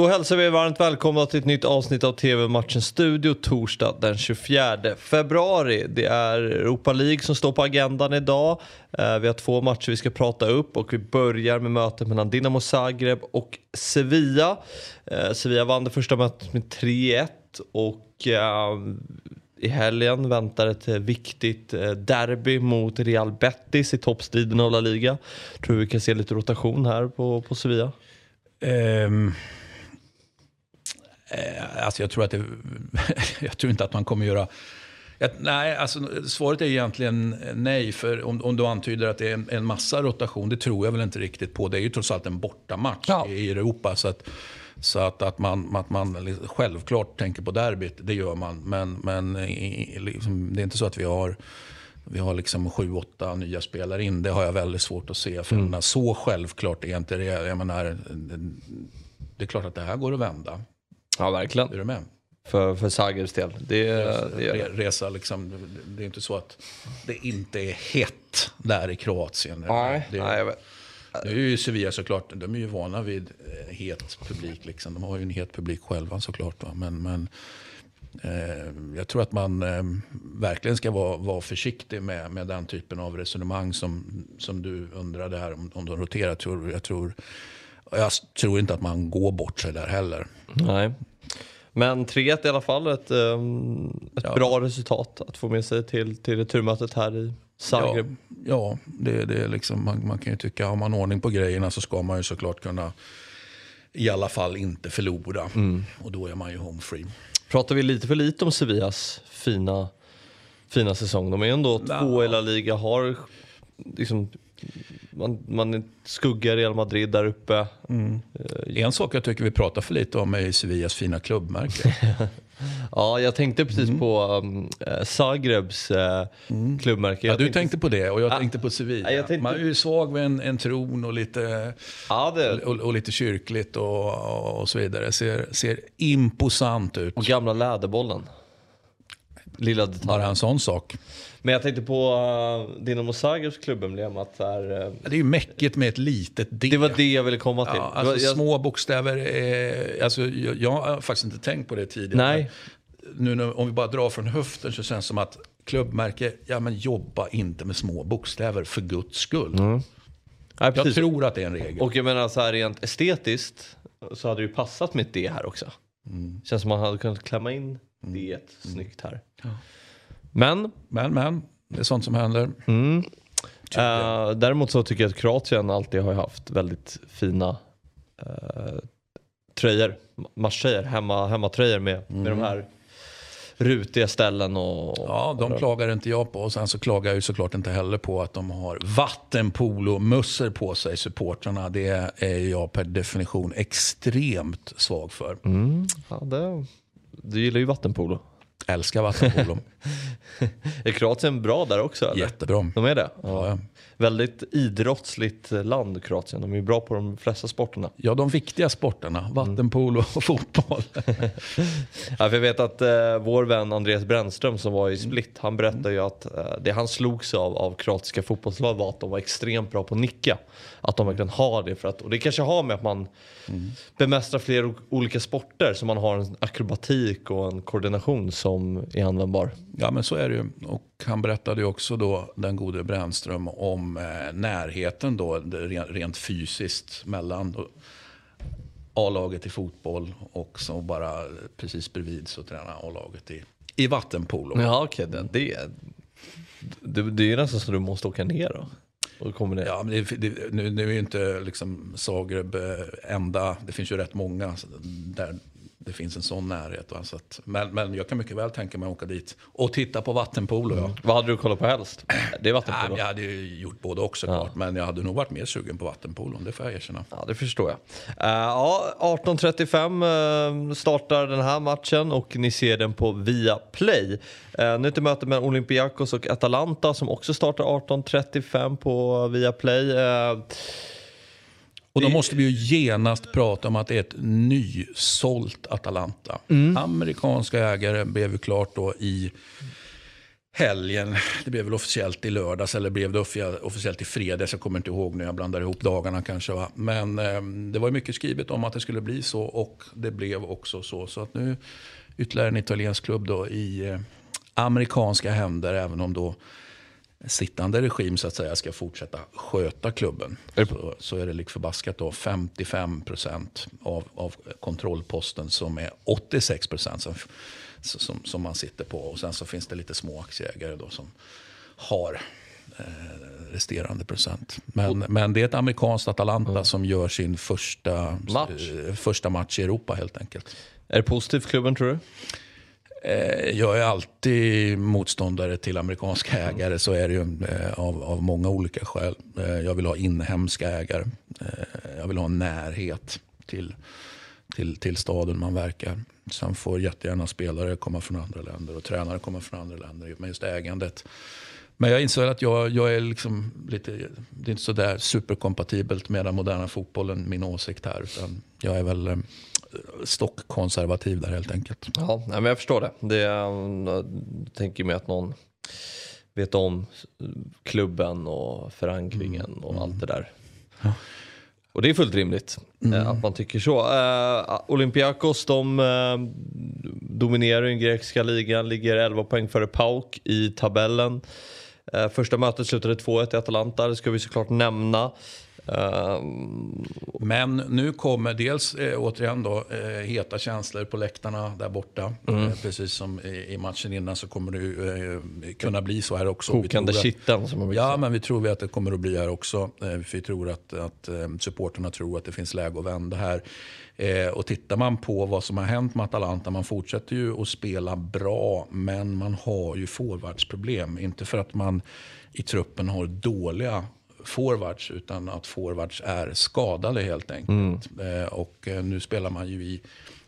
Då hälsar vi er varmt välkomna till ett nytt avsnitt av TV-matchen Studio torsdag den 24 februari. Det är Europa League som står på agendan idag. Eh, vi har två matcher vi ska prata upp och vi börjar med mötet mellan Dinamo Zagreb och Sevilla. Eh, Sevilla vann det första mötet med 3-1 och eh, i helgen väntar ett viktigt derby mot Real Betis i toppstriden av La Liga. Tror vi kan se lite rotation här på, på Sevilla? Um, Eh, alltså jag, tror att det, jag tror inte att man kommer göra... Nej, alltså, svaret är egentligen nej. För om, om du antyder att det är en, en, massa rotation, det tror jag väl inte riktigt på. Det är ju trots allt en bortamatch ja. i Europa. Så att, så att, att, man, att man självklart tänker på derbyt, det gör man. Men, men liksom, det är inte så att vi har vi har liksom sju, åtta nya spelare in. Det har jag väldigt svårt att se. För mm. Så självklart är inte det. Jag menar, det är klart att det här går att vända. Ja, verkligen. Är du med? För, för Zagrebs del. Det, resa, det resa liksom, det är inte så att det inte är hett där i Kroatien. Nej, det, nej jag vet. Nu är ju Sevilla såklart, de är ju vana vid eh, het publik. Liksom. De har ju en het publik själva såklart. Va? Men, men eh, jag tror att man eh, verkligen ska vara, vara försiktig med, med den typen av resonemang som, som du undrade här om, om de roterar. Jag tror, jag tror jag tror inte att man går bort sig där heller. Nej. Men 3-1 i alla fall, ett, um, ett ja. bra resultat att få med sig till, till returmötet här i Zagreb. Ja, ja det, det är liksom, man, man kan ju tycka, har man ordning på grejerna så ska man ju såklart kunna i alla fall inte förlora. Mm. Och då är man ju home free. Pratar vi lite för lite om Sevillas fina, fina säsong? De är ändå två i La Liga, har liksom man, man skuggar Real Madrid där uppe. Mm. En sak jag tycker vi pratar för lite om är Sevillas fina klubbmärke. ja, jag tänkte precis mm. på um, äh, Zagrebs äh, mm. klubbmärke. Jag ja, du tänkte... tänkte... på det och jag ah, tänkte på Sevilla. Ja, tänkte... Man är ju svag med en, en tron och lite, ja, det... och, och, lite kyrkligt och, och så vidare. Ser, ser imposant ut. Och gamla läderbollen. Lilla detalj. Bara en sån sak. Men jag tänkte på uh, Dinamo Zagrebs klubbemblem. Att här, uh, det är ju mäckigt med ett litet D. Det var det jag ville komma till. Ja, alltså, jag, små bokstäver. Eh, alltså, jag, jag, har faktiskt inte tänkt på det tidigare. Nej. Nu, nu, om vi bara drar från höften så känns det som att klubbmärke, ja men jobba inte med små bokstäver för guds skull. Mm. Nej, jag tror att det är en regel. Och jag menar så här rent estetiskt så hade det ju passat med ett D här också. Mm. Känns som man hade kunnat klämma in mm. D mm. snyggt här. Men. Men, men. Det är sånt som händer. Mm. Uh, däremot så tycker jag att Kroatien alltid har haft väldigt fina uh, tröjor. Matchtröjor, hemma, hemmatröjor med, mm. med de här rutiga ställen. Och, ja, de och klagar inte jag på. Och sen så klagar jag ju såklart inte heller på att de har vattenpolo-mössor på sig, supportrarna. Det är jag per definition extremt svag för. Mm. Ja, det, du gillar ju vattenpolo. Älskar vattenpolo. är Kroatien bra där också? Eller? Jättebra. De är det? Ja. ja. Väldigt idrottsligt land Kroatien. De är bra på de flesta sporterna. Ja, de viktiga sporterna. Vattenpolo och fotboll. ja, för jag vet att eh, vår vän Andreas Brännström som var i Split, han berättade ju att eh, det han slogs av av kroatiska fotbollslag var att de var extremt bra på att nicka. Att de verkligen har det. För att, och det kanske har med att man mm. bemästrar flera olika sporter så man har en akrobatik och en koordination som är användbar. Ja men så är det ju. Och han berättade ju också då, den gode Brännström, om eh, närheten då, rent fysiskt mellan A-laget i fotboll och så bara precis bredvid så tränar A-laget i, i vattenpolo. Ja okej, okay. det, det, det är nästan så du måste åka ner då. Ja, men det, det, nu, nu är ju inte liksom Zagreb eh, enda, det finns ju rätt många där det finns en sån närhet. Va? Så att, men, men jag kan mycket väl tänka mig att åka dit och titta på vattenpolo. Mm. Ja. Vad hade du kollat på helst? Det är vattenpolo? Nej, jag hade ju gjort både såklart. Ja. Men jag hade nog varit mer sugen på vattenpolon, det får jag erkänna. Ja, det förstår jag. Uh, ja, 18.35 uh, startar den här matchen och ni ser den på Viaplay. Uh, nu till möte med Olympiakos och Atalanta som också startar 18.35 på Viaplay. Uh, och då måste vi ju genast prata om att det är ett nysålt Atalanta. Mm. Amerikanska ägare blev ju klart då i helgen. Det blev väl officiellt i lördags eller blev det officiellt i fredags. Jag kommer inte ihåg nu, jag blandar ihop dagarna kanske. Va? Men eh, det var mycket skrivet om att det skulle bli så och det blev också så. Så att nu ytterligare en italiensk klubb då i eh, amerikanska händer, även om då sittande regim så att säga ska fortsätta sköta klubben. Så, så är det lik förbaskat då 55 procent av, av kontrollposten som är 86 procent som, som, som, man sitter på. Och sen så finns det lite små aktieägare då som har eh, resterande procent. Men, men det är ett amerikanskt Atalanta mm. som gör sin första match. Eh, första match i Europa helt enkelt. Är det positivt för klubben tror du? Eh, jag är alltid motståndare till amerikanska ägare, så är det ju eh, av, av många olika skäl. Eh, jag vill ha inhemska ägare. Jag vill ha närhet till, till, till staden man verkar. Sen får jättegärna spelare komma från andra länder och tränare komma från andra länder. Men just ägandet. Men jag inser att jag, jag är liksom lite, det är inte sådär superkompatibelt med den moderna fotbollen, min åsikt här. Utan jag är väl stockkonservativ där helt enkelt. Ja, men jag förstår det. det jag tänker mig att någon vet om klubben och förankringen mm. och allt det där. Ja. Och det är fullt rimligt mm. att man tycker så. Uh, Olympiakos de uh, dominerar den grekiska ligan, ligger 11 poäng före PAOK i tabellen. Uh, första mötet slutade 2-1 i Atalanta, det ska vi såklart nämna. Ehm, Men nu kommer dels eh, återigen då, eh, heta känslor på läktarna där borta. Mm. Eh, precis som i, matchen innan så kommer det eh, kunna bli så här också. Kokande kitteln som man Ja, men vi tror att det kommer att bli här också. Eh, vi tror att, att eh, supporterna tror att det finns läge att vända här. Eh, och tittar man på vad som har hänt med Atalanta, man fortsätter ju att spela bra, men man har ju forwardsproblem. Inte för att man i truppen har dåliga forwards utan att forwards är skadade helt enkelt. Mm. Eh, och eh, nu spelar man ju i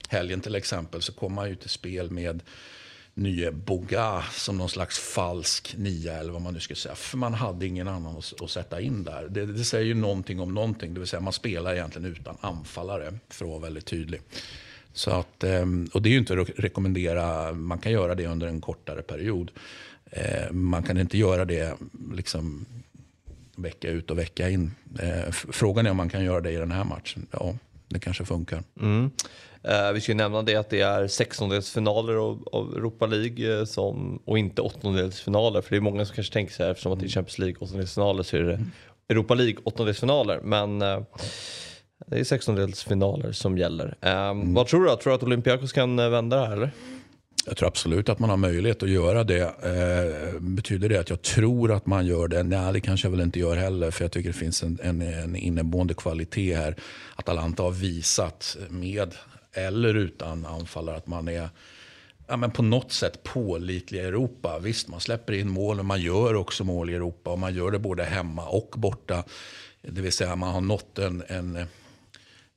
helgen till exempel så kommer man ju till spel med nye Boga som någon slags falsk nia eller vad man nu ska säga. För man hade ingen annan att, att sätta in där. Det, det, säger ju någonting om någonting. Det vill säga man spelar egentligen utan anfallare för att vara väldigt tydlig. Så att, eh, och det är ju inte att rekommendera, man kan göra det under en kortare period. Man kan inte göra det liksom vecka ut och vecka in. Eh, frågan är om man kan göra det i den här matchen. Ja, det kanske funkar. Mm. Eh, vi ska nämna det att det är sextondelsfinaler av, av Europa League eh, som, och inte åttondelsfinaler. För det är många som kanske tänker så här eftersom att det är Champions League åttondelsfinaler så är det Europa League åttondelsfinaler. Men eh, det är sextondelsfinaler som gäller. Eh, mm. Vad tror du? Tror du att Olympiakos kan vända det här eller? Jag tror absolut att man har möjlighet att göra det. Eh, betyder det att jag tror att man gör det? Nej, det kanske jag väl inte gör heller. För jag tycker det finns en, en, en inneboende kvalitet här. Atalanta har visat med eller utan anfallare att man är ja, men på något sätt pålitlig i Europa. Visst, man släpper in mål, men man gör också mål i Europa. Och man gör det både hemma och borta. Det vill säga man har nått en, en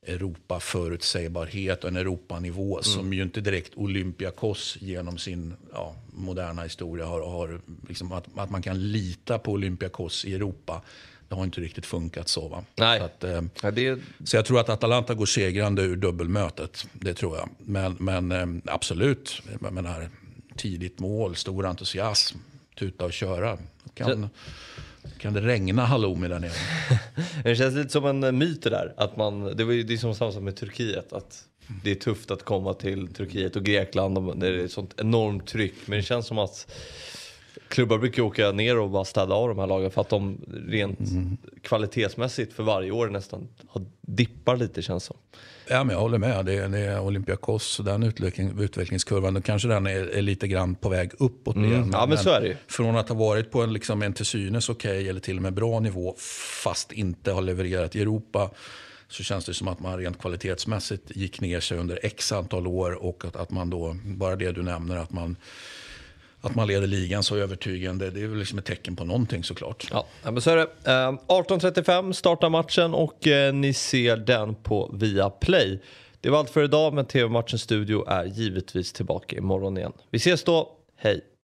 Europa-förutsägbarhet och en Europanivå mm. som ju inte direkt Olympiakos genom sin ja, moderna historia har, har liksom att, att, man kan lita på Olympiakos i Europa. Det har inte riktigt funkat så. Va? Nej. Så, att, eh, ja, det... så jag tror att Atalanta går segrande ur dubbelmötet. Det tror jag. Men, men eh, absolut, jag menar, tidigt mål, stor entusiasm, tuta och köra. Kan, så kan det regna halloumi där nere? det känns lite som en myt det där. Att man, det, var ju, det är som samma sak med Turkiet. Att det är tufft att komma till Turkiet och Grekland. Det är ett sånt enormt tryck. Men det känns som att klubbar brukar åka ner och bara städa av de här lagen för att de rent mm. kvalitetsmässigt för varje år nästan dippar lite känns som. Ja, men jag håller med. Det är, det är Olympiakos, den utveckling, utvecklingskurvan, kanske den är, är, lite grann på väg uppåt mm. igen. ja, men, så är det. Från att ha varit på en, liksom, en till synes okej okay, eller till och med bra nivå fast inte har levererat i Europa så känns det som att man rent kvalitetsmässigt gick ner sig under x antal år och att, att man då, bara det du nämner, att man att man leder ligan så övertygande, det är väl liksom ett tecken på någonting såklart. Ja, men så är det. Eh, 18.35 startar matchen och eh, ni ser den på Viaplay. Det var allt för idag, men TV-matchens studio är givetvis tillbaka imorgon igen. Vi ses då, hej!